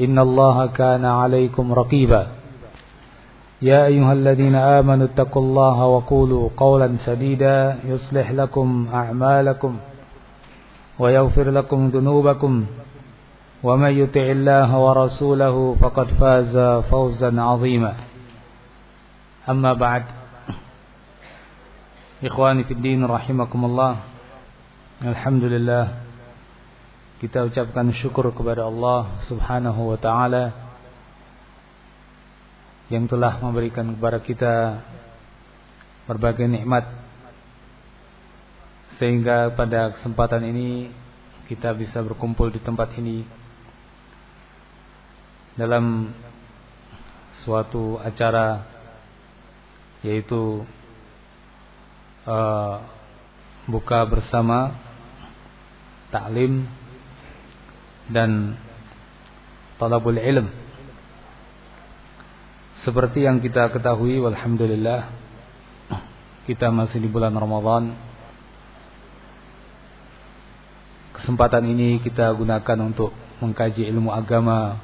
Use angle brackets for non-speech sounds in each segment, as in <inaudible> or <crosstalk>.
إن الله كان عليكم رقيبا. يا أيها الذين آمنوا اتقوا الله وقولوا قولا سديدا يصلح لكم أعمالكم ويغفر لكم ذنوبكم ومن يطع الله ورسوله فقد فاز فوزا عظيما. أما بعد إخواني في الدين رحمكم الله الحمد لله kita ucapkan syukur kepada Allah Subhanahu wa taala yang telah memberikan kepada kita berbagai nikmat. Sehingga pada kesempatan ini kita bisa berkumpul di tempat ini dalam suatu acara yaitu uh, buka bersama taklim dan talabul ilm. Seperti yang kita ketahui walhamdulillah kita masih di bulan Ramadan. Kesempatan ini kita gunakan untuk mengkaji ilmu agama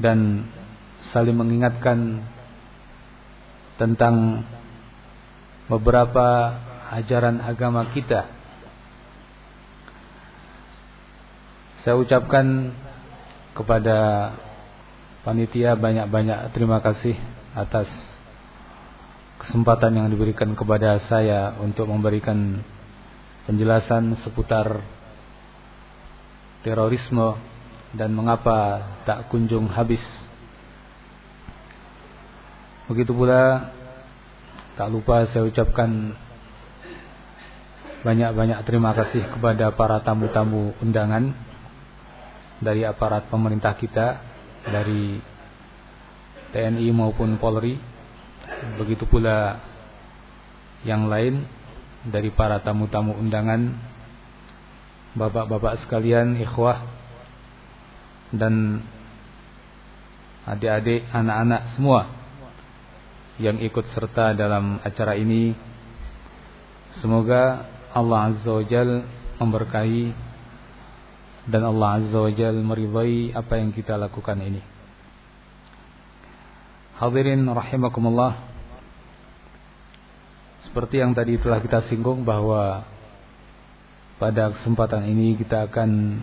dan saling mengingatkan tentang beberapa ajaran agama kita Saya ucapkan kepada panitia banyak-banyak terima kasih atas kesempatan yang diberikan kepada saya untuk memberikan penjelasan seputar terorisme dan mengapa tak kunjung habis. Begitu pula tak lupa saya ucapkan banyak-banyak terima kasih kepada para tamu-tamu undangan dari aparat pemerintah kita dari TNI maupun Polri. Begitu pula yang lain dari para tamu-tamu undangan bapak-bapak sekalian ikhwah dan adik-adik anak-anak semua yang ikut serta dalam acara ini. Semoga Allah Azza wa Jal memberkahi dan Allah Azza wa Jal meridai apa yang kita lakukan ini. Hadirin rahimakumullah. Seperti yang tadi telah kita singgung bahwa pada kesempatan ini kita akan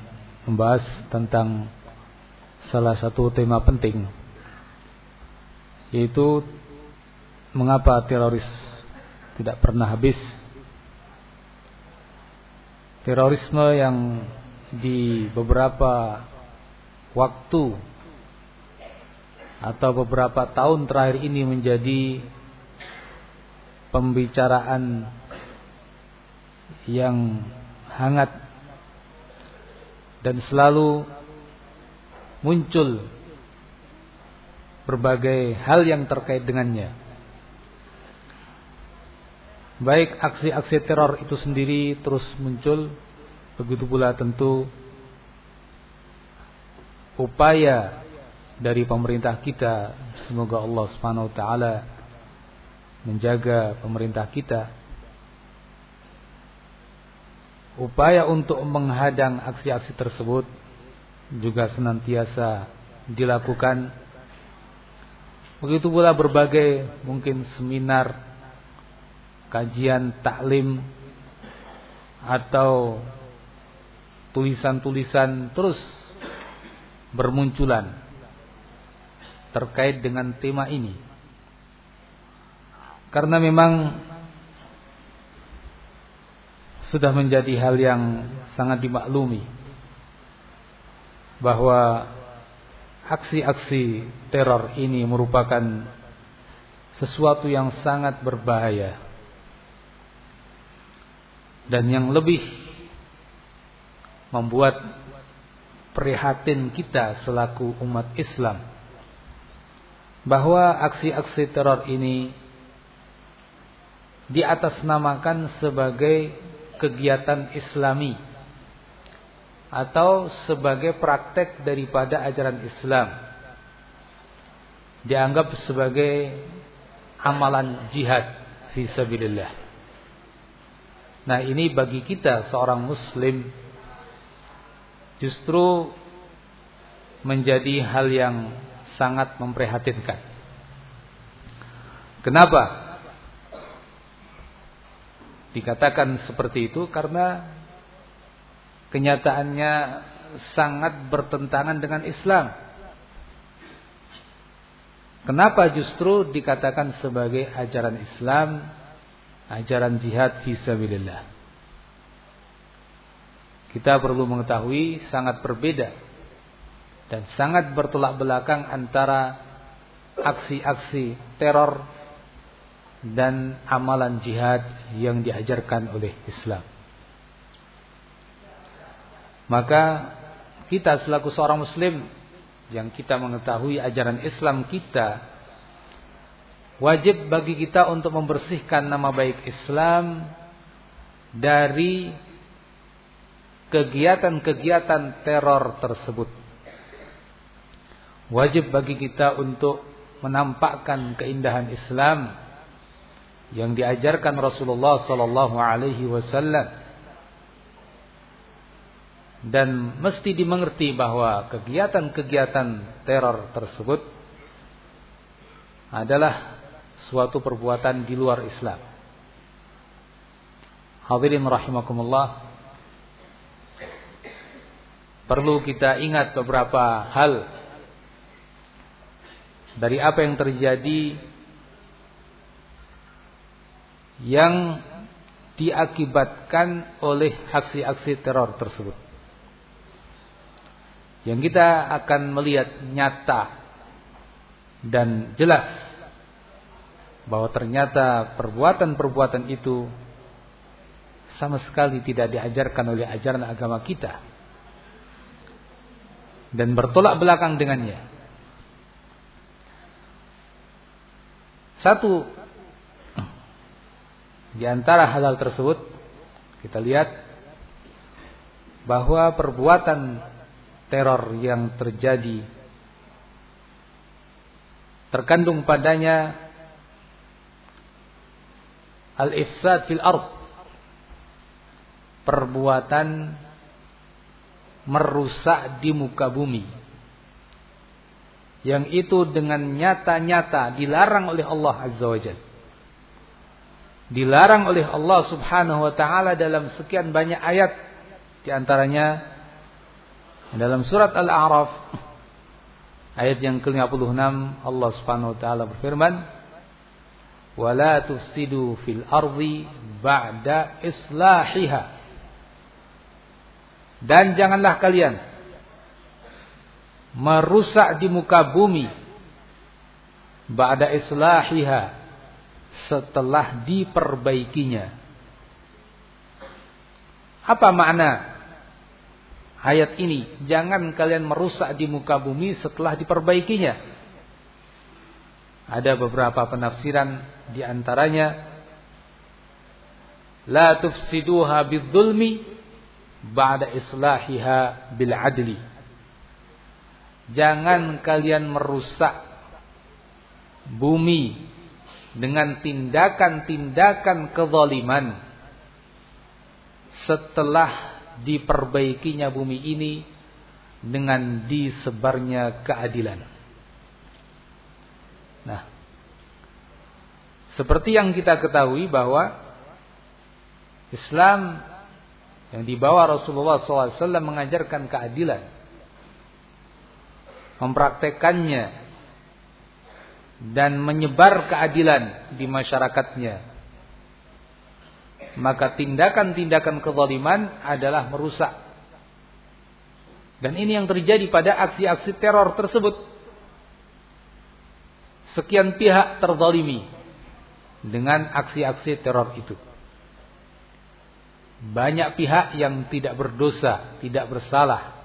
membahas tentang salah satu tema penting yaitu mengapa teroris tidak pernah habis. Terorisme yang di beberapa waktu atau beberapa tahun terakhir ini menjadi pembicaraan yang hangat dan selalu muncul berbagai hal yang terkait dengannya. Baik aksi-aksi teror itu sendiri terus muncul Begitu pula tentu upaya dari pemerintah kita semoga Allah Subhanahu wa taala menjaga pemerintah kita. Upaya untuk menghadang aksi-aksi tersebut juga senantiasa dilakukan. Begitu pula berbagai mungkin seminar kajian taklim atau tulisan-tulisan terus bermunculan terkait dengan tema ini. Karena memang sudah menjadi hal yang sangat dimaklumi bahwa aksi-aksi teror ini merupakan sesuatu yang sangat berbahaya dan yang lebih membuat prihatin kita selaku umat Islam bahwa aksi-aksi teror ini diatasnamakan sebagai kegiatan Islami atau sebagai praktek daripada ajaran Islam dianggap sebagai amalan jihad fi sabilillah. Nah, ini bagi kita seorang muslim justru menjadi hal yang sangat memprihatinkan. Kenapa? Dikatakan seperti itu karena kenyataannya sangat bertentangan dengan Islam. Kenapa justru dikatakan sebagai ajaran Islam, ajaran jihad fisabilillah? Kita perlu mengetahui sangat berbeda dan sangat bertolak belakang antara aksi-aksi teror dan amalan jihad yang diajarkan oleh Islam. Maka kita selaku seorang muslim yang kita mengetahui ajaran Islam kita wajib bagi kita untuk membersihkan nama baik Islam dari kegiatan-kegiatan teror tersebut. Wajib bagi kita untuk menampakkan keindahan Islam yang diajarkan Rasulullah sallallahu alaihi wasallam dan mesti dimengerti bahwa kegiatan-kegiatan teror tersebut adalah suatu perbuatan di luar Islam. Hadirin rahimakumullah. Perlu kita ingat beberapa hal dari apa yang terjadi yang diakibatkan oleh aksi-aksi teror tersebut. Yang kita akan melihat nyata dan jelas bahwa ternyata perbuatan-perbuatan itu sama sekali tidak diajarkan oleh ajaran agama kita dan bertolak belakang dengannya. Satu di antara hal-hal tersebut kita lihat bahwa perbuatan teror yang terjadi terkandung padanya al-ifsad fil ard perbuatan merusak di muka bumi. Yang itu dengan nyata-nyata dilarang oleh Allah Azza wa Jalla. Dilarang oleh Allah Subhanahu wa taala dalam sekian banyak ayat. Di antaranya dalam surat Al-A'raf ayat yang ke-56 Allah Subhanahu wa taala berfirman wala tufsidu fil ardi ba'da islahiha dan janganlah kalian merusak di muka bumi ba'da islahiha setelah diperbaikinya. Apa makna ayat ini? Jangan kalian merusak di muka bumi setelah diperbaikinya. Ada beberapa penafsiran di antaranya la tufsiduha bidzulmi ba'da islahiha bil adli. Jangan kalian merusak bumi dengan tindakan-tindakan kezaliman setelah diperbaikinya bumi ini dengan disebarnya keadilan. Nah, seperti yang kita ketahui bahwa Islam yang dibawa Rasulullah SAW mengajarkan keadilan, mempraktekannya. Dan menyebar keadilan di masyarakatnya. Maka tindakan-tindakan kezaliman adalah merusak. Dan ini yang terjadi pada aksi-aksi teror tersebut. Sekian pihak terzalimi dengan aksi-aksi teror itu banyak pihak yang tidak berdosa, tidak bersalah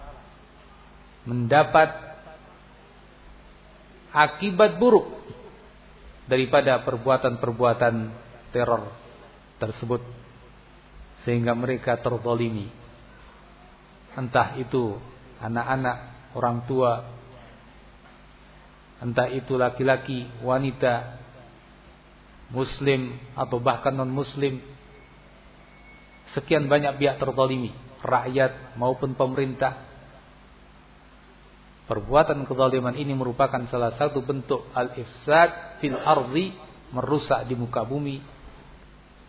mendapat akibat buruk daripada perbuatan-perbuatan teror tersebut sehingga mereka terzalimi. Entah itu anak-anak, orang tua entah itu laki-laki, wanita muslim atau bahkan non muslim sekian banyak pihak terzalimi, rakyat maupun pemerintah. Perbuatan kezaliman ini merupakan salah satu bentuk al-ifsad fil ardi, merusak di muka bumi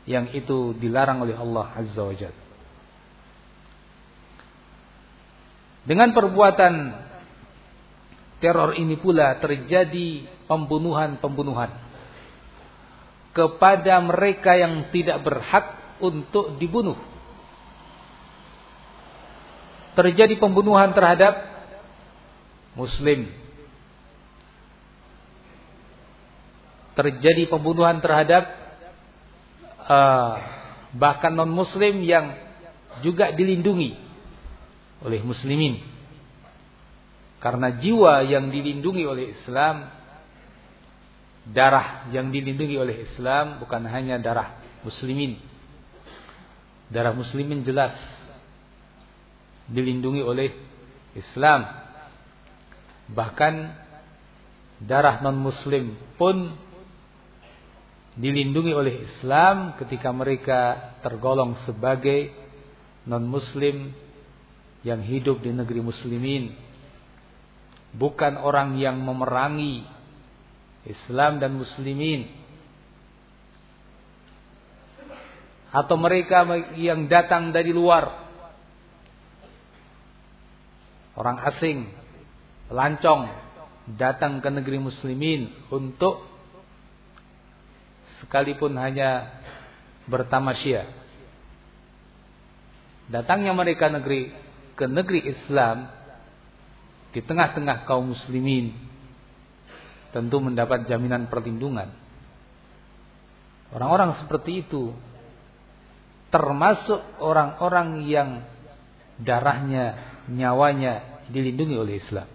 yang itu dilarang oleh Allah Azza wa Jalla. Dengan perbuatan teror ini pula terjadi pembunuhan-pembunuhan kepada mereka yang tidak berhak untuk dibunuh. Terjadi pembunuhan terhadap muslim. Terjadi pembunuhan terhadap uh, bahkan non muslim yang juga dilindungi oleh muslimin. Karena jiwa yang dilindungi oleh Islam darah yang dilindungi oleh Islam bukan hanya darah muslimin darah muslimin jelas dilindungi oleh Islam. Bahkan darah non muslim pun dilindungi oleh Islam ketika mereka tergolong sebagai non muslim yang hidup di negeri muslimin. Bukan orang yang memerangi Islam dan muslimin atau mereka yang datang dari luar. Orang asing pelancong datang ke negeri muslimin untuk sekalipun hanya bertamasya. Datangnya mereka negeri ke negeri Islam di tengah-tengah kaum muslimin tentu mendapat jaminan perlindungan. Orang-orang seperti itu termasuk orang-orang yang darahnya, nyawanya dilindungi oleh Islam.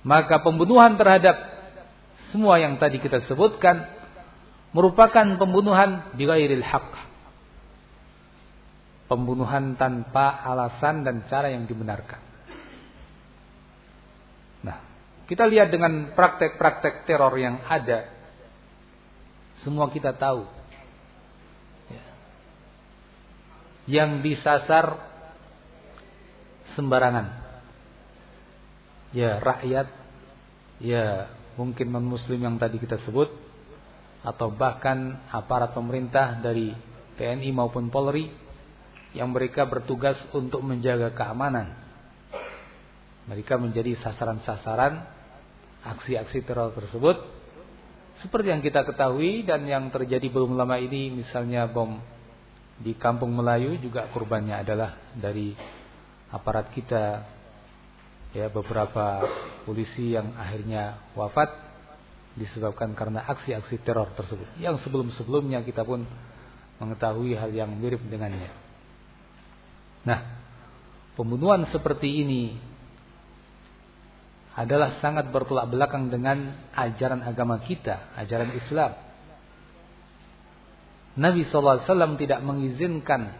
Maka pembunuhan terhadap semua yang tadi kita sebutkan merupakan pembunuhan bighairil haq. Pembunuhan tanpa alasan dan cara yang dibenarkan. Nah, kita lihat dengan praktek-praktek teror yang ada. Semua kita tahu yang disasar sembarangan. Ya rakyat, ya mungkin non muslim yang tadi kita sebut atau bahkan aparat pemerintah dari TNI maupun Polri yang mereka bertugas untuk menjaga keamanan. Mereka menjadi sasaran-sasaran aksi-aksi teror tersebut. Seperti yang kita ketahui dan yang terjadi belum lama ini misalnya bom di kampung Melayu juga kurbannya adalah dari aparat kita ya beberapa polisi yang akhirnya wafat disebabkan karena aksi-aksi teror tersebut yang sebelum-sebelumnya kita pun mengetahui hal yang mirip dengannya. Nah, pembunuhan seperti ini adalah sangat bertolak belakang dengan ajaran agama kita, ajaran Islam. Nabi SAW tidak mengizinkan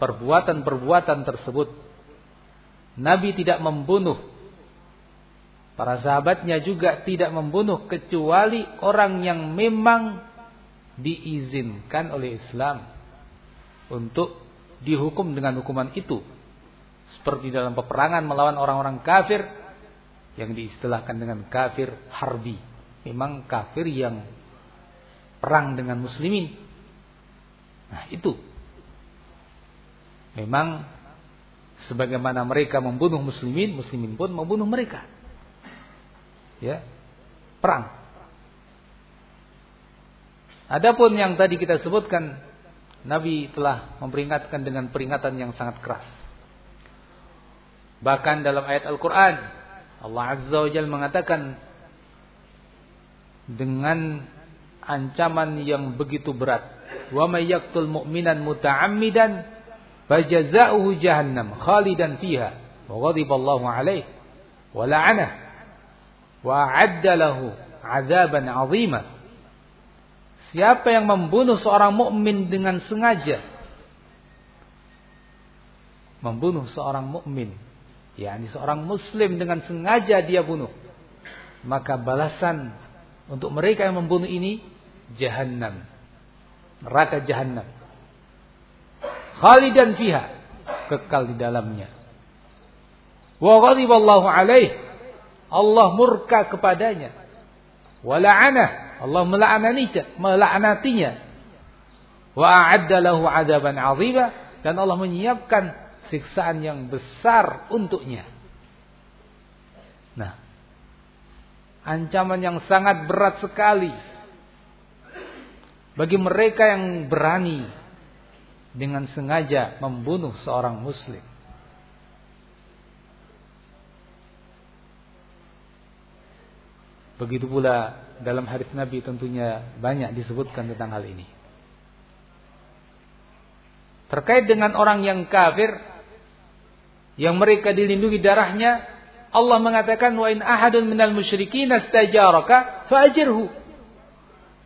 perbuatan-perbuatan tersebut. Nabi tidak membunuh. Para sahabatnya juga tidak membunuh kecuali orang yang memang diizinkan oleh Islam untuk dihukum dengan hukuman itu. Seperti dalam peperangan melawan orang-orang kafir yang diistilahkan dengan kafir harbi. Memang kafir yang perang dengan muslimin. Nah, itu. Memang sebagaimana mereka membunuh muslimin, muslimin pun membunuh mereka. ya perang. Adapun yang tadi kita sebutkan Nabi telah memperingatkan dengan peringatan yang sangat keras. Bahkan dalam ayat Al-Qur'an Allah Azza wa mengatakan dengan ancaman yang begitu berat. Wa may yaqtul mu'minan muta'ammidan fajaza'uhu jahannam khalidan fiha wa ghadiba Allahu alaihi wa la'anah wa 'adda lahu 'adzaban 'azima. Siapa yang membunuh seorang mukmin dengan sengaja membunuh seorang mukmin yakni seorang muslim dengan sengaja dia bunuh maka balasan untuk mereka yang membunuh ini jahannam. Neraka jahannam. Khalidan fiha. Kekal di dalamnya. Wa ghadiballahu alaih. Allah murka kepadanya. Wa la'anah. Allah melaknatinya. melaknatinya. Wa a'adda lahu adaban 'azima dan Allah menyiapkan siksaan yang besar untuknya. Nah, ancaman yang sangat berat sekali bagi mereka yang berani dengan sengaja membunuh seorang muslim. Begitu pula dalam hadis Nabi tentunya banyak disebutkan tentang hal ini. Terkait dengan orang yang kafir yang mereka dilindungi darahnya Allah mengatakan wa in ahadun minal musyrikin astajaraka fa'ajirhu.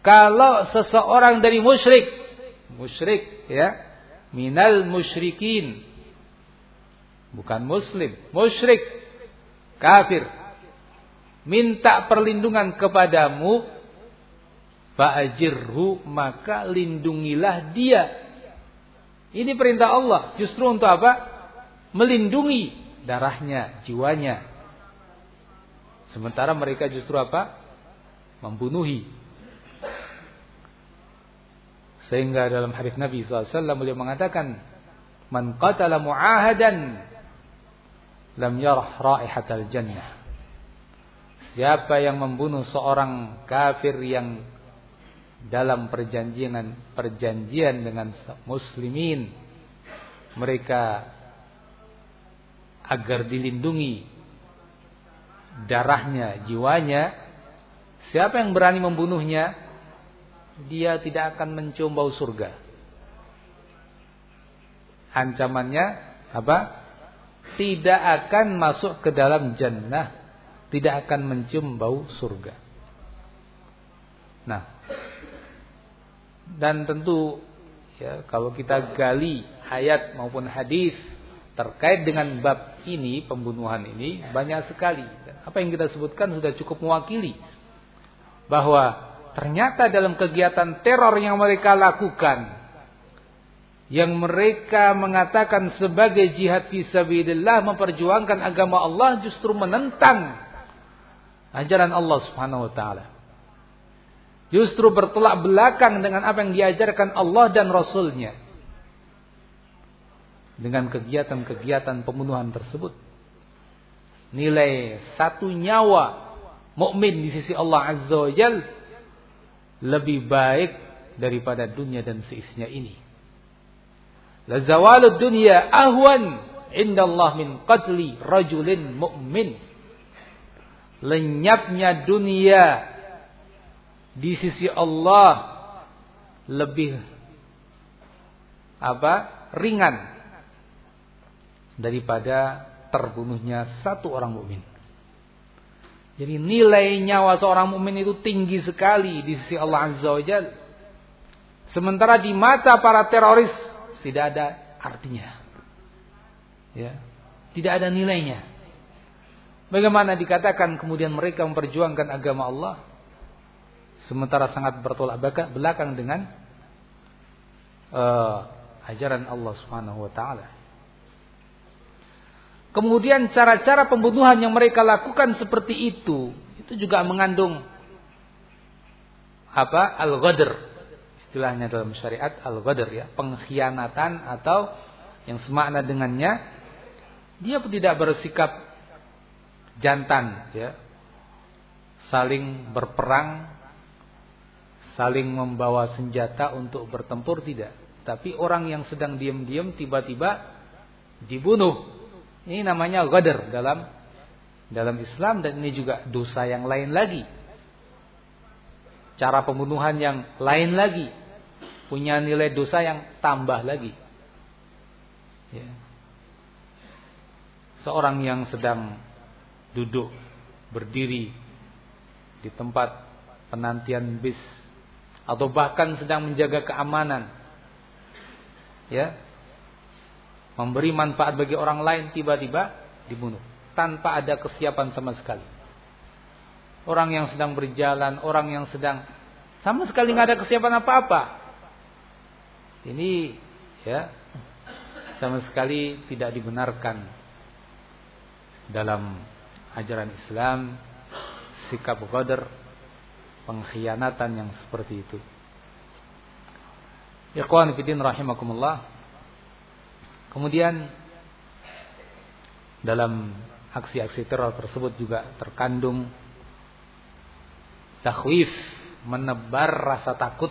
Kalau seseorang dari musyrik, musyrik ya, minal musyrikin bukan muslim, musyrik, kafir minta perlindungan kepadamu fa'ajirhu maka lindungilah dia. Ini perintah Allah justru untuk apa? Melindungi darahnya, jiwanya, Sementara mereka justru apa? Membunuhi. Sehingga dalam hadis Nabi SAW beliau mengatakan, Man qatala mu'ahadan lam yarah raihatal jannah. Siapa yang membunuh seorang kafir yang dalam perjanjian perjanjian dengan muslimin mereka agar dilindungi darahnya, jiwanya, siapa yang berani membunuhnya, dia tidak akan mencium bau surga. Ancamannya apa? Tidak akan masuk ke dalam jannah, tidak akan mencium bau surga. Nah, dan tentu ya kalau kita gali ayat maupun hadis terkait dengan bab ini, pembunuhan ini banyak sekali. Apa yang kita sebutkan sudah cukup mewakili bahwa ternyata dalam kegiatan teror yang mereka lakukan yang mereka mengatakan sebagai jihad fisabilillah memperjuangkan agama Allah justru menentang ajaran Allah Subhanahu wa taala. Justru bertolak belakang dengan apa yang diajarkan Allah dan Rasulnya dengan kegiatan-kegiatan pembunuhan tersebut. Nilai satu nyawa mukmin di sisi Allah Azza wa Jal lebih baik daripada dunia dan seisinya ini. La zawalud dunya ahwan Allah min qatli rajulin mu'min. Lenyapnya dunia di sisi Allah lebih apa? ringan daripada terbunuhnya satu orang mukmin. Jadi nilai nyawa seorang mukmin itu tinggi sekali di sisi Allah Azza wa Jal. Sementara di mata para teroris tidak ada artinya. Ya, tidak ada nilainya. Bagaimana dikatakan kemudian mereka memperjuangkan agama Allah sementara sangat bertolak belakang dengan uh, ajaran Allah Subhanahu wa taala. Kemudian cara-cara pembunuhan yang mereka lakukan seperti itu, itu juga mengandung apa? Al-ghadr. Istilahnya dalam syariat al-ghadr ya, pengkhianatan atau yang semakna dengannya dia tidak bersikap jantan ya. saling berperang, saling membawa senjata untuk bertempur tidak. Tapi orang yang sedang diam-diam tiba-tiba dibunuh. Ini namanya ghadar dalam dalam Islam dan ini juga dosa yang lain lagi. Cara pembunuhan yang lain lagi. Punya nilai dosa yang tambah lagi. Ya. Seorang yang sedang duduk berdiri di tempat penantian bis atau bahkan sedang menjaga keamanan ya memberi manfaat bagi orang lain tiba-tiba dibunuh tanpa ada kesiapan sama sekali orang yang sedang berjalan orang yang sedang sama sekali nggak ada kesiapan apa-apa ini ya sama sekali tidak dibenarkan dalam ajaran Islam sikap qadar pengkhianatan yang seperti itu. Ikhwan fillah rahimakumullah. Kemudian dalam aksi-aksi teror tersebut juga terkandung takhwif, menebar rasa takut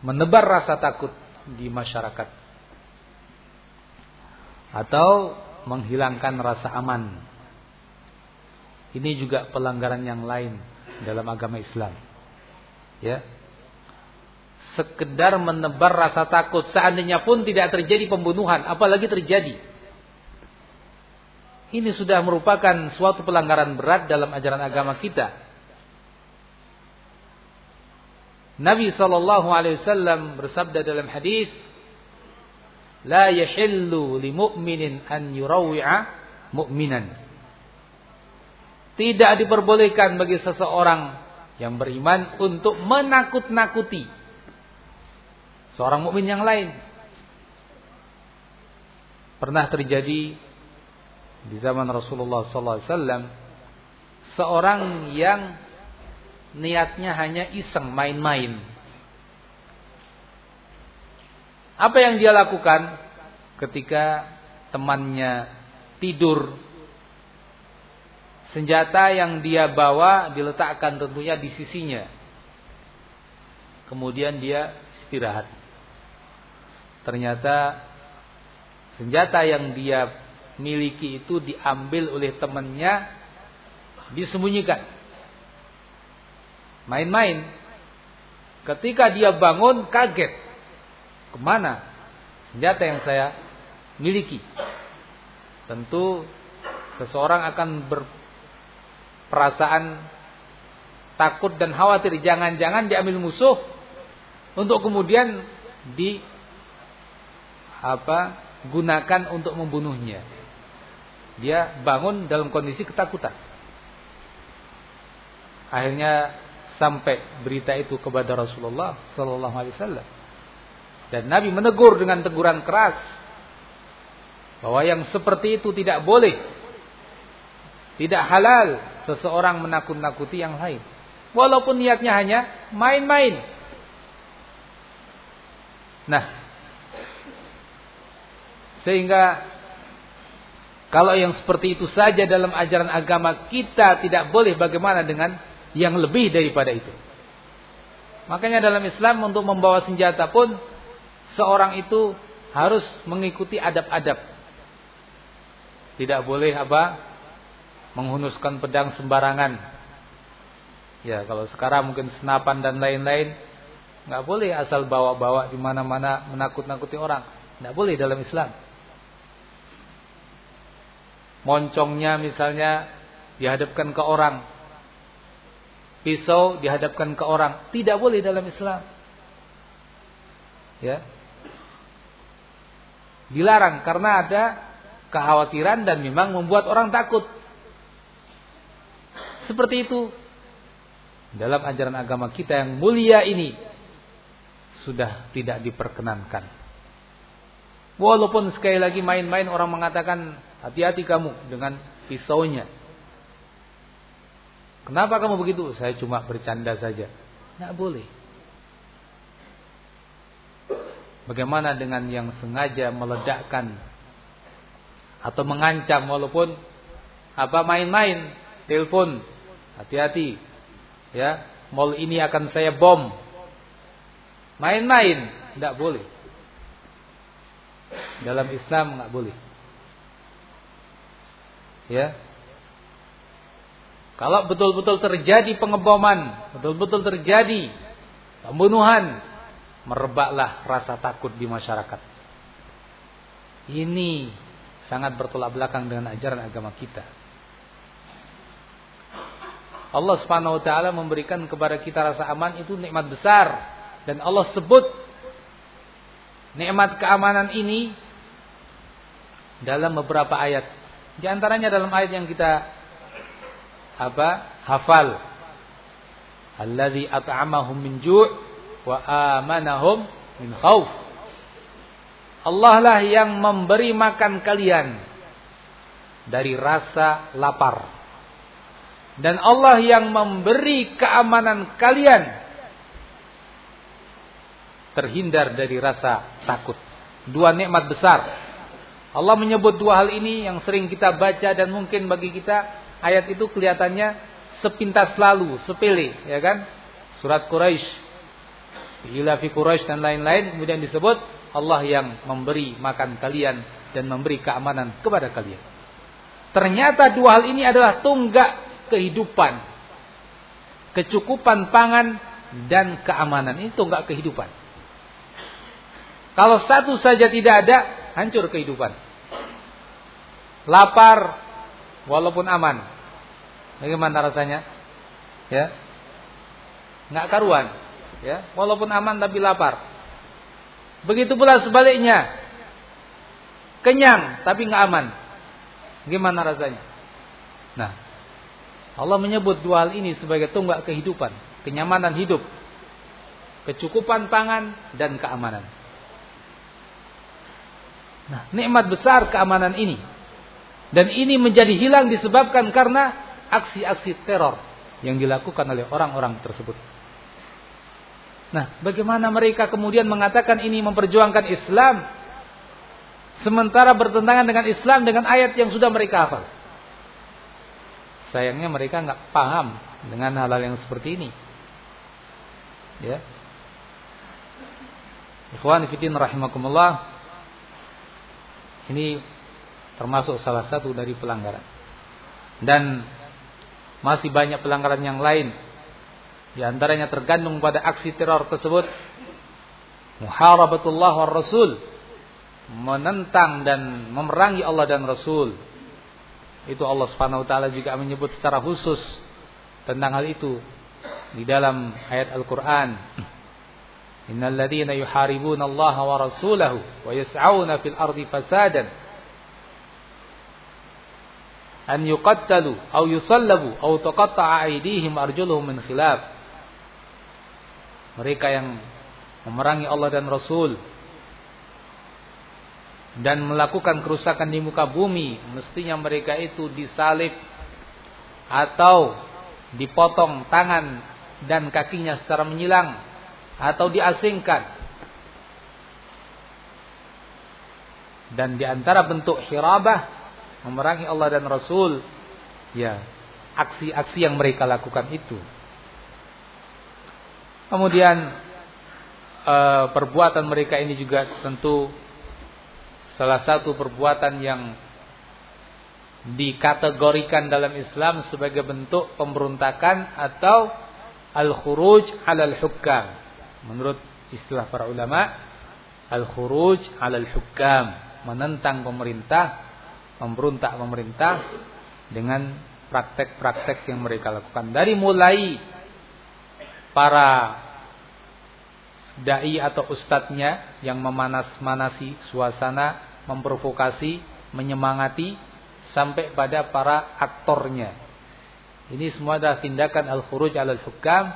menebar rasa takut di masyarakat atau menghilangkan rasa aman. Ini juga pelanggaran yang lain dalam agama Islam. Ya. Sekedar menebar rasa takut seandainya pun tidak terjadi pembunuhan, apalagi terjadi. Ini sudah merupakan suatu pelanggaran berat dalam ajaran agama kita. Nabi sallallahu alaihi wasallam bersabda dalam hadis yahillu li mu'minin an yurawi'a mu'minan. Tidak diperbolehkan bagi seseorang yang beriman untuk menakut-nakuti seorang mukmin yang lain. Pernah terjadi di zaman Rasulullah sallallahu alaihi wasallam seorang yang niatnya hanya iseng main-main Apa yang dia lakukan ketika temannya tidur? Senjata yang dia bawa diletakkan tentunya di sisinya. Kemudian dia istirahat. Ternyata senjata yang dia miliki itu diambil oleh temannya disembunyikan. Main-main. Ketika dia bangun kaget ke mana senjata yang saya miliki. Tentu seseorang akan berperasaan takut dan khawatir jangan-jangan diambil musuh untuk kemudian di apa gunakan untuk membunuhnya. Dia bangun dalam kondisi ketakutan. Akhirnya sampai berita itu kepada Rasulullah sallallahu alaihi wasallam. Dan Nabi menegur dengan teguran keras bahwa yang seperti itu tidak boleh. Tidak halal seseorang menakut-nakuti yang lain. Walaupun niatnya hanya main-main. Nah, sehingga kalau yang seperti itu saja dalam ajaran agama kita tidak boleh bagaimana dengan yang lebih daripada itu. Makanya dalam Islam untuk membawa senjata pun seorang itu harus mengikuti adab-adab. Tidak boleh apa? Menghunuskan pedang sembarangan. Ya, kalau sekarang mungkin senapan dan lain-lain, nggak boleh asal bawa-bawa di mana-mana menakut-nakuti orang. Nggak boleh dalam Islam. Moncongnya misalnya dihadapkan ke orang. Pisau dihadapkan ke orang. Tidak boleh dalam Islam. Ya, Dilarang karena ada kekhawatiran dan memang membuat orang takut. Seperti itu. Dalam ajaran agama kita yang mulia ini sudah tidak diperkenankan. Walaupun sekali lagi main-main orang mengatakan hati-hati kamu dengan pisaunya. Kenapa kamu begitu? Saya cuma bercanda saja. Tidak boleh. Bagaimana dengan yang sengaja meledakkan atau mengancam walaupun apa main-main, telepon Hati-hati. Ya, mall ini akan saya bom. Main-main, tidak boleh. Dalam Islam nggak boleh. Ya. Kalau betul-betul terjadi pengeboman, betul-betul terjadi pembunuhan, merebaklah rasa takut di masyarakat. Ini sangat bertolak belakang dengan ajaran agama kita. Allah Subhanahu wa taala memberikan kepada kita rasa aman itu nikmat besar dan Allah sebut nikmat keamanan ini dalam beberapa ayat. Di antaranya dalam ayat yang kita apa? hafal. Alladzi at'amahum min ju' wa amanahum min khauf. Allah lah yang memberi makan kalian dari rasa lapar. Dan Allah yang memberi keamanan kalian terhindar dari rasa takut. Dua nikmat besar. Allah menyebut dua hal ini yang sering kita baca dan mungkin bagi kita ayat itu kelihatannya sepintas lalu, sepele, ya kan? Surat Quraisy, Ila fi Quraisy dan lain-lain kemudian disebut Allah yang memberi makan kalian dan memberi keamanan kepada kalian. Ternyata dua hal ini adalah tunggak kehidupan. Kecukupan pangan dan keamanan. Ini tunggak kehidupan. Kalau satu saja tidak ada, hancur kehidupan. Lapar walaupun aman. Bagaimana rasanya? Ya. Nggak karuan. Ya, walaupun aman tapi lapar. Begitu pula sebaliknya. Kenyang tapi nggak aman. Gimana rasanya? Nah, Allah menyebut dua hal ini sebagai tunggak kehidupan, kenyamanan hidup, kecukupan pangan dan keamanan. Nah, nikmat besar keamanan ini. Dan ini menjadi hilang disebabkan karena aksi-aksi teror yang dilakukan oleh orang-orang tersebut. Nah, bagaimana mereka kemudian mengatakan ini memperjuangkan Islam sementara bertentangan dengan Islam dengan ayat yang sudah mereka hafal? Sayangnya mereka nggak paham dengan hal-hal yang seperti ini. Ya. Ikhwan fillah rahimakumullah. Ini termasuk salah satu dari pelanggaran. Dan masih banyak pelanggaran yang lain di antaranya tergantung pada aksi teror tersebut muharabatullah wa rasul menentang dan memerangi Allah dan Rasul. Itu Allah Subhanahu wa taala juga menyebut secara khusus tentang hal itu di dalam ayat Al-Qur'an. Innal ladzina yuharibuna Allah wa rasulahu wa yas'auna fil ardi fasadan. An yuqattalu aw yusallabu aw tuqatta'a aydihim arjuluhum min khilaf. Mereka yang memerangi Allah dan Rasul dan melakukan kerusakan di muka bumi mestinya mereka itu disalib atau dipotong tangan dan kakinya secara menyilang atau diasingkan dan di antara bentuk hirabah memerangi Allah dan Rasul ya aksi-aksi yang mereka lakukan itu Kemudian e, perbuatan mereka ini juga tentu salah satu perbuatan yang dikategorikan dalam Islam sebagai bentuk pemberontakan atau al-khuruj al hukam. Menurut istilah para ulama, al-khuruj al hukam, menentang pemerintah, memberontak pemerintah dengan praktek-praktek yang mereka lakukan. Dari mulai para dai atau ustadznya yang memanas-manasi suasana, memprovokasi, menyemangati sampai pada para aktornya. Ini semua adalah tindakan al-khuruj al-hukam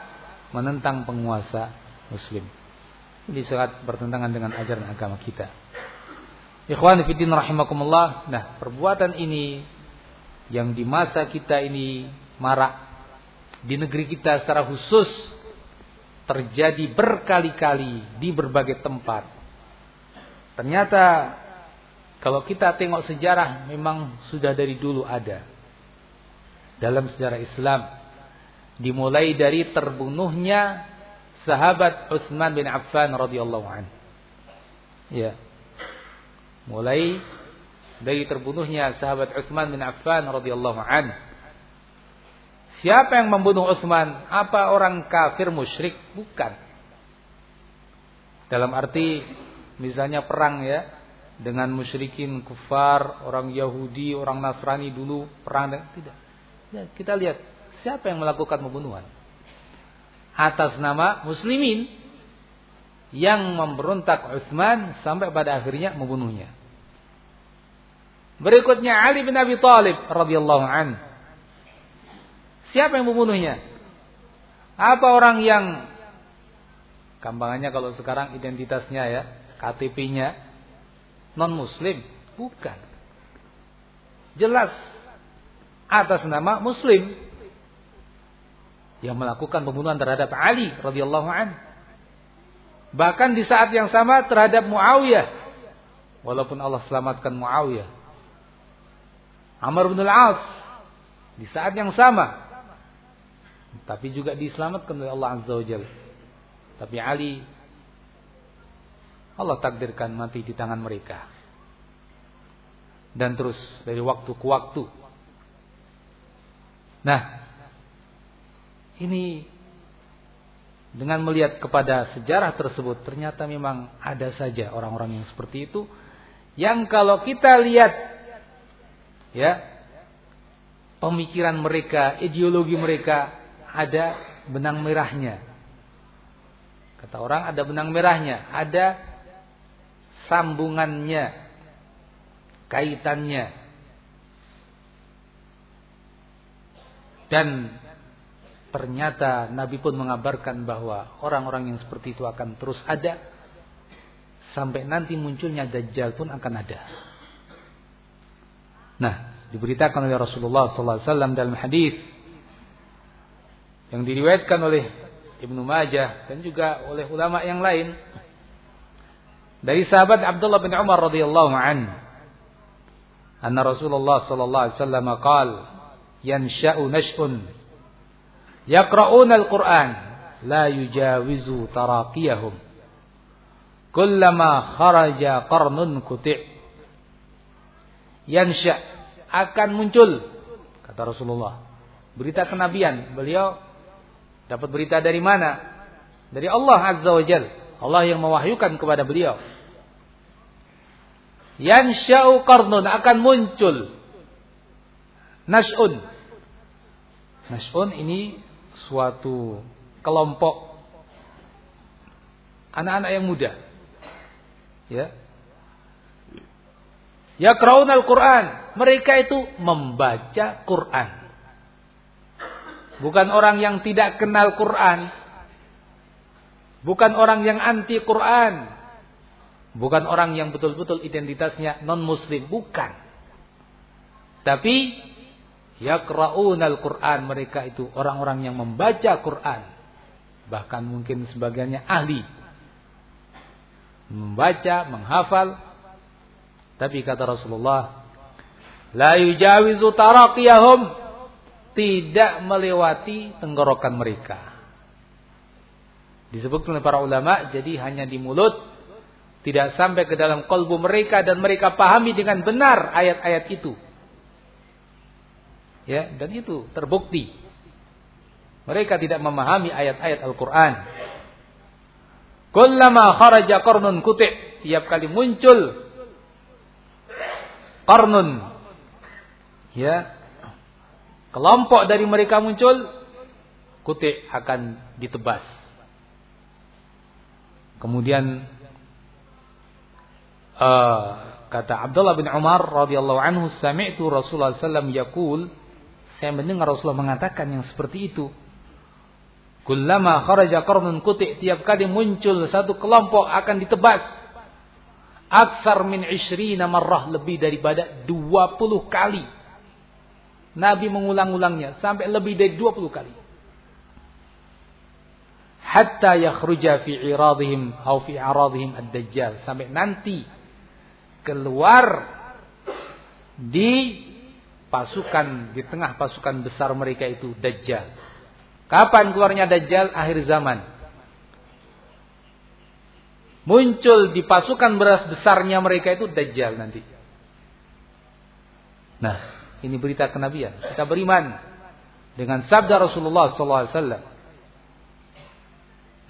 menentang penguasa muslim. Ini sangat bertentangan dengan ajaran agama kita. Ikhwan fillah rahimakumullah. Nah, perbuatan ini yang di masa kita ini marak di negeri kita secara khusus terjadi berkali-kali di berbagai tempat. Ternyata kalau kita tengok sejarah memang sudah dari dulu ada. Dalam sejarah Islam Dimulai dari terbunuhnya sahabat Utsman bin Affan radhiyallahu an. Ya. Mulai dari terbunuhnya sahabat Utsman bin Affan radhiyallahu an. Siapa yang membunuh Utsman? Apa orang kafir musyrik? Bukan. Dalam arti misalnya perang ya dengan musyrikin kufar, orang Yahudi, orang Nasrani dulu perang tidak. Ya, kita lihat siapa yang melakukan pembunuhan atas nama muslimin yang memberontak Utsman sampai pada akhirnya membunuhnya. Berikutnya Ali bin Abi Thalib radhiyallahu an. Siapa yang membunuhnya? Apa orang yang gampangannya kalau sekarang identitasnya ya, KTP-nya non muslim? Bukan. Jelas atas nama muslim yang melakukan pembunuhan terhadap Ali radhiyallahu an. Bahkan di saat yang sama terhadap Muawiyah. Walaupun Allah selamatkan Muawiyah. Amr bin al-As di saat yang sama. Tapi juga diselamatkan oleh Allah Azza wa Jalla. Tapi Ali Allah takdirkan mati di tangan mereka. Dan terus dari waktu ke waktu. Nah, ini dengan melihat kepada sejarah tersebut ternyata memang ada saja orang-orang yang seperti itu yang kalau kita lihat ya pemikiran mereka, ideologi mereka ada benang merahnya. Kata orang ada benang merahnya, ada sambungannya, kaitannya. Dan ternyata Nabi pun mengabarkan bahwa orang-orang yang seperti itu akan terus ada sampai nanti munculnya Dajjal pun akan ada. Nah, diberitakan oleh Rasulullah SAW dalam hadis yang diriwayatkan oleh Ibnu Majah dan juga oleh ulama yang lain dari sahabat Abdullah bin Umar radhiyallahu an anna Rasulullah sallallahu alaihi wasallam qaal yansha'u nash'un yaqra'una al-Qur'an la yujawizu taraqiyahum kullama kharaja qarnun kuti' yansha akan muncul kata Rasulullah. Berita kenabian beliau dapat berita dari mana dari Allah azza wajal Allah yang mewahyukan kepada beliau. yansha'u qarnun akan muncul. nas'un nas'un ini suatu kelompok anak-anak yang muda. Ya. Ya al-Quran. Mereka itu membaca Quran. Bukan orang yang tidak kenal Quran. Bukan orang yang anti Quran. Bukan orang yang betul-betul identitasnya non-muslim. Bukan. Tapi Yaqra'unal Quran mereka itu orang-orang yang membaca Quran. Bahkan mungkin sebagiannya ahli. Membaca, menghafal. Tapi kata Rasulullah, la yujawizu taraqiyahum tidak melewati tenggorokan mereka. Disebutkan oleh para ulama, jadi hanya di mulut, tidak sampai ke dalam kolbu mereka dan mereka pahami dengan benar ayat-ayat itu. Ya, dan itu terbukti. Mereka tidak memahami ayat-ayat Al-Qur'an. Kullama kharaja qarnun kuti' tiap kali muncul qarnun ya kelompok dari mereka muncul kuti' akan ditebas. Kemudian uh, kata Abdullah bin Umar radhiyallahu anhu sami'tu Rasulullah sallallahu alaihi wasallam saya mendengar Rasulullah mengatakan yang seperti itu. Kullama kharaja qarnun kuti' tiap kali muncul satu kelompok akan ditebas. Aksar min ishrina marrah lebih daripada 20 kali. Nabi mengulang-ulangnya sampai lebih dari 20 kali. Hatta yakhruja fi iradihim atau fi aradihim ad-dajjal sampai nanti keluar di pasukan di tengah pasukan besar mereka itu Dajjal. Kapan keluarnya Dajjal? Akhir zaman. Muncul di pasukan beras besarnya mereka itu Dajjal nanti. Nah, ini berita kenabian. Kita beriman dengan sabda Rasulullah SAW.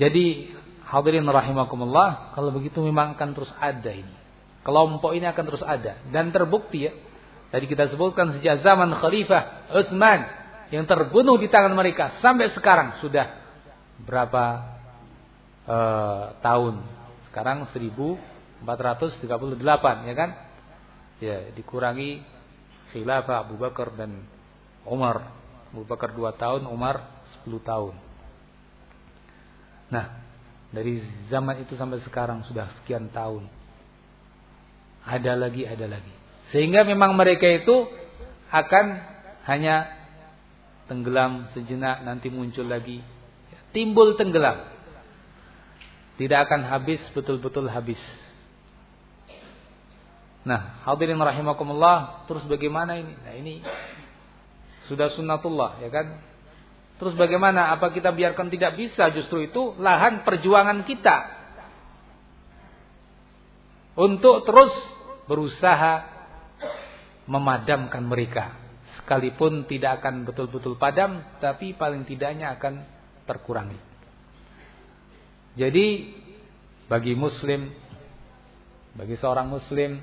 Jadi hadirin rahimakumullah, kalau begitu memang akan terus ada ini. Kelompok ini akan terus ada dan terbukti ya. Tadi kita sebutkan sejak zaman Khalifah Utsman yang terbunuh di tangan mereka sampai sekarang sudah berapa uh, tahun? Sekarang 1438 ya kan? Ya, dikurangi khilafah Abu Bakar dan Umar. Abu Bakar 2 tahun, Umar 10 tahun. Nah, dari zaman itu sampai sekarang sudah sekian tahun ada lagi, ada lagi. Sehingga memang mereka itu akan hanya tenggelam sejenak, nanti muncul lagi. Timbul tenggelam. Tidak akan habis, betul-betul habis. Nah, hadirin rahimakumullah, terus bagaimana ini? Nah, ini sudah sunnatullah, ya kan? Terus bagaimana? Apa kita biarkan tidak bisa? Justru itu lahan perjuangan kita untuk terus berusaha memadamkan mereka. Sekalipun tidak akan betul-betul padam, tapi paling tidaknya akan terkurangi. Jadi bagi muslim, bagi seorang muslim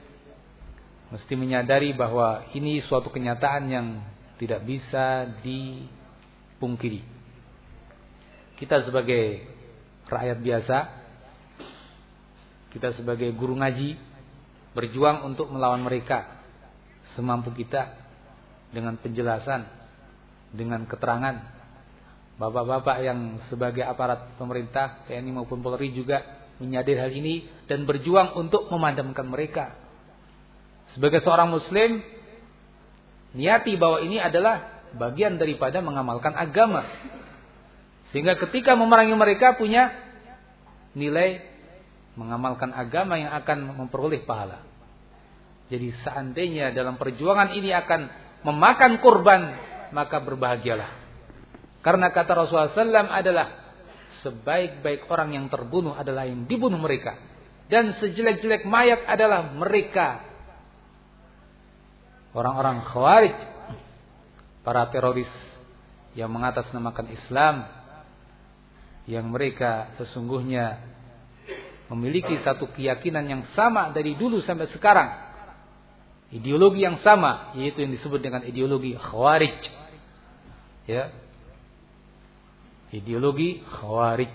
mesti menyadari bahwa ini suatu kenyataan yang tidak bisa dipungkiri. Kita sebagai rakyat biasa, kita sebagai guru ngaji, berjuang untuk melawan mereka semampu kita dengan penjelasan, dengan keterangan. Bapak-bapak yang sebagai aparat pemerintah TNI maupun Polri juga menyadari hal ini dan berjuang untuk memadamkan mereka. Sebagai seorang muslim, niati bahwa ini adalah bagian daripada mengamalkan agama. Sehingga ketika memerangi mereka punya nilai mengamalkan agama yang akan memperoleh pahala. Jadi seandainya dalam perjuangan ini akan memakan kurban, maka berbahagialah. Karena kata Rasulullah SAW adalah sebaik-baik orang yang terbunuh adalah yang dibunuh mereka. Dan sejelek-jelek mayat adalah mereka. Orang-orang khawarij. Para teroris yang mengatasnamakan Islam. Yang mereka sesungguhnya memiliki satu keyakinan yang sama dari dulu sampai sekarang. Ideologi yang sama, yaitu yang disebut dengan ideologi khawarij. Ya. Ideologi khawarij.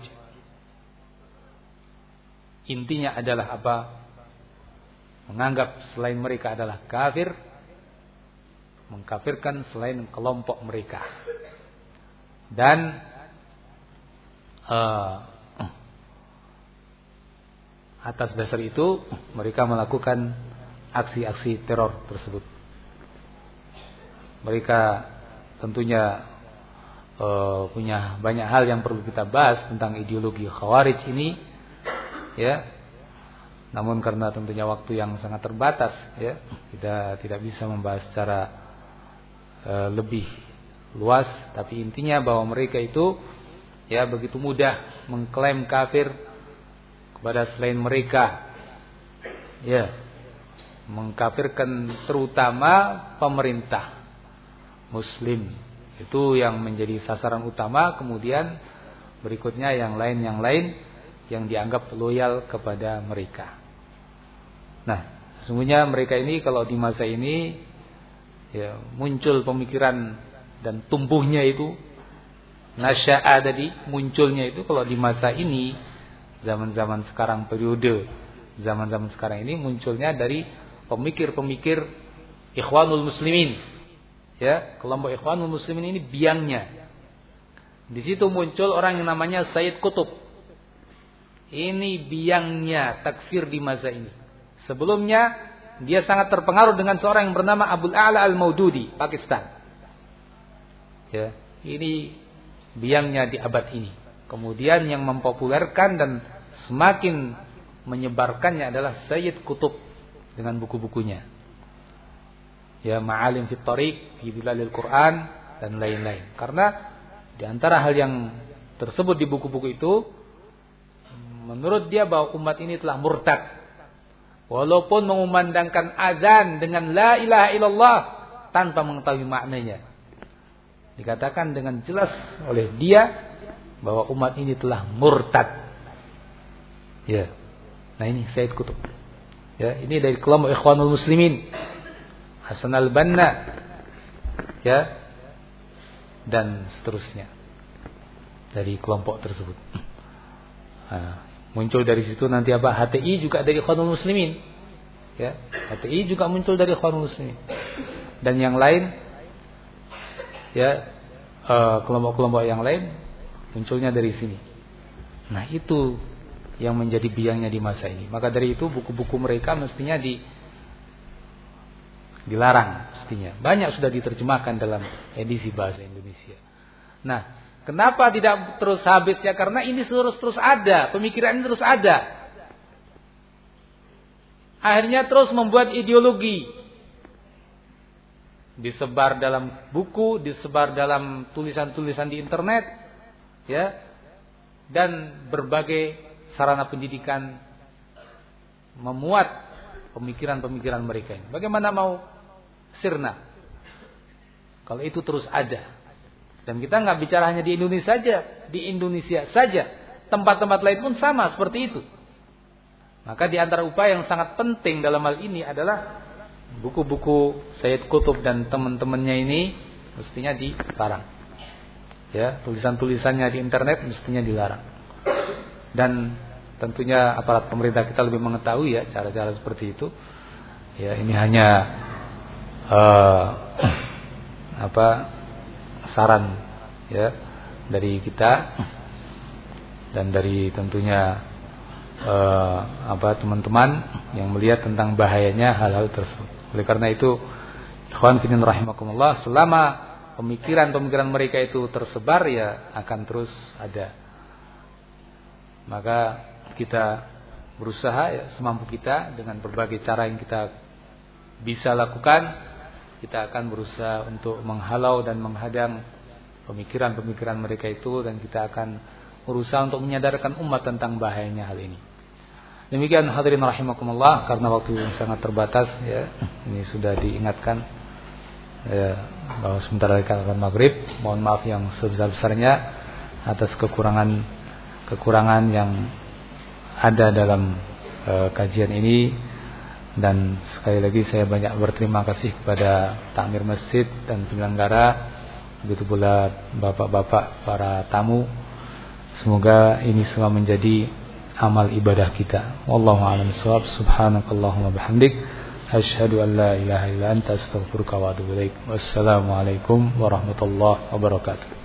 Intinya adalah apa? Menganggap selain mereka adalah kafir, mengkafirkan selain kelompok mereka. Dan uh, Atas dasar itu mereka melakukan aksi-aksi teror tersebut. Mereka tentunya uh, punya banyak hal yang perlu kita bahas tentang ideologi khawarij ini ya. Namun karena tentunya waktu yang sangat terbatas ya, kita tidak bisa membahas secara uh, lebih luas tapi intinya bahwa mereka itu ya begitu mudah mengklaim kafir kepada selain mereka. Ya. Mengkafirkan terutama pemerintah muslim. Itu yang menjadi sasaran utama, kemudian berikutnya yang lain yang lain yang dianggap loyal kepada mereka. Nah, sesungguhnya mereka ini kalau di masa ini ya muncul pemikiran dan tumbuhnya itu nasya'a tadi munculnya itu kalau di masa ini zaman-zaman sekarang periode zaman-zaman sekarang ini munculnya dari pemikir-pemikir ikhwanul muslimin. Ya kelompok ikhwanul muslimin ini biangnya. Di situ muncul orang yang namanya Said Kutub ini biangnya takfir di masa ini. Sebelumnya dia sangat terpengaruh dengan seorang yang bernama Abdul A'la Al-Maududi Pakistan. Ya ini biangnya di abad ini. Kemudian yang mempopulerkan dan semakin menyebarkannya adalah Sayyid Kutub dengan buku-bukunya. Ya Ma'alim fit Tariq, fi Bilalil Quran dan lain-lain. Karena Di antara hal yang tersebut di buku-buku itu menurut dia bahwa umat ini telah murtad. Walaupun mengumandangkan azan dengan la ilaha illallah tanpa mengetahui maknanya. Dikatakan dengan jelas oleh dia bahwa umat ini telah murtad. Ya. Nah ini Said Kutub. Ya, ini dari kelompok Ikhwanul Muslimin. Hasan al-Banna. Ya. Dan seterusnya. Dari kelompok tersebut. Nah, muncul dari situ nanti apa? HTI juga dari Ikhwanul Muslimin. Ya, HTI juga muncul dari Ikhwanul Muslimin. Dan yang lain ya eh, kelompok-kelompok yang lain munculnya dari sini. Nah, itu yang menjadi biangnya di masa ini. Maka dari itu buku-buku mereka mestinya di dilarang mestinya. Banyak sudah diterjemahkan dalam edisi bahasa Indonesia. Nah, kenapa tidak terus habis ya? Karena ini terus terus ada, pemikiran ini terus ada. Akhirnya terus membuat ideologi disebar dalam buku, disebar dalam tulisan-tulisan di internet, ya, dan berbagai sarana pendidikan memuat pemikiran-pemikiran mereka ini. Bagaimana mau sirna? Kalau itu terus ada. Dan kita nggak bicara hanya di Indonesia saja, di Indonesia saja. Tempat-tempat lain pun sama seperti itu. Maka di antara upaya yang sangat penting dalam hal ini adalah buku-buku Sayyid Kutub dan teman-temannya ini mestinya dilarang. Ya, tulisan-tulisannya di internet mestinya dilarang. Dan tentunya aparat pemerintah kita lebih mengetahui ya cara-cara seperti itu. Ya, ini hanya uh, <clears throat> apa saran ya dari kita dan dari tentunya uh, apa teman-teman yang melihat tentang bahayanya hal-hal tersebut. Oleh karena itu, ikhwan fillah rahimakumullah, selama pemikiran-pemikiran mereka itu tersebar ya akan terus ada. Maka kita berusaha ya, semampu kita dengan berbagai cara yang kita bisa lakukan kita akan berusaha untuk menghalau dan menghadang pemikiran-pemikiran mereka itu dan kita akan berusaha untuk menyadarkan umat tentang bahayanya hal ini. Demikian hadirin rahimakumullah karena waktu yang sangat terbatas ya ini sudah diingatkan ya, bahwa sebentar lagi akan maghrib. Mohon maaf yang sebesar-besarnya atas kekurangan kekurangan yang ada dalam e, kajian ini. Dan sekali lagi saya banyak berterima kasih kepada takmir masjid dan penyelenggara begitu pula bapak-bapak para tamu. Semoga ini semua menjadi amal ibadah kita. Wallahu a'lam bissawab. Subhanakallahumma bihamdik. Asyhadu an la ilaha illa anta astaghfiruka wa atubu ilaik. Wassalamu alaikum warahmatullahi wabarakatuh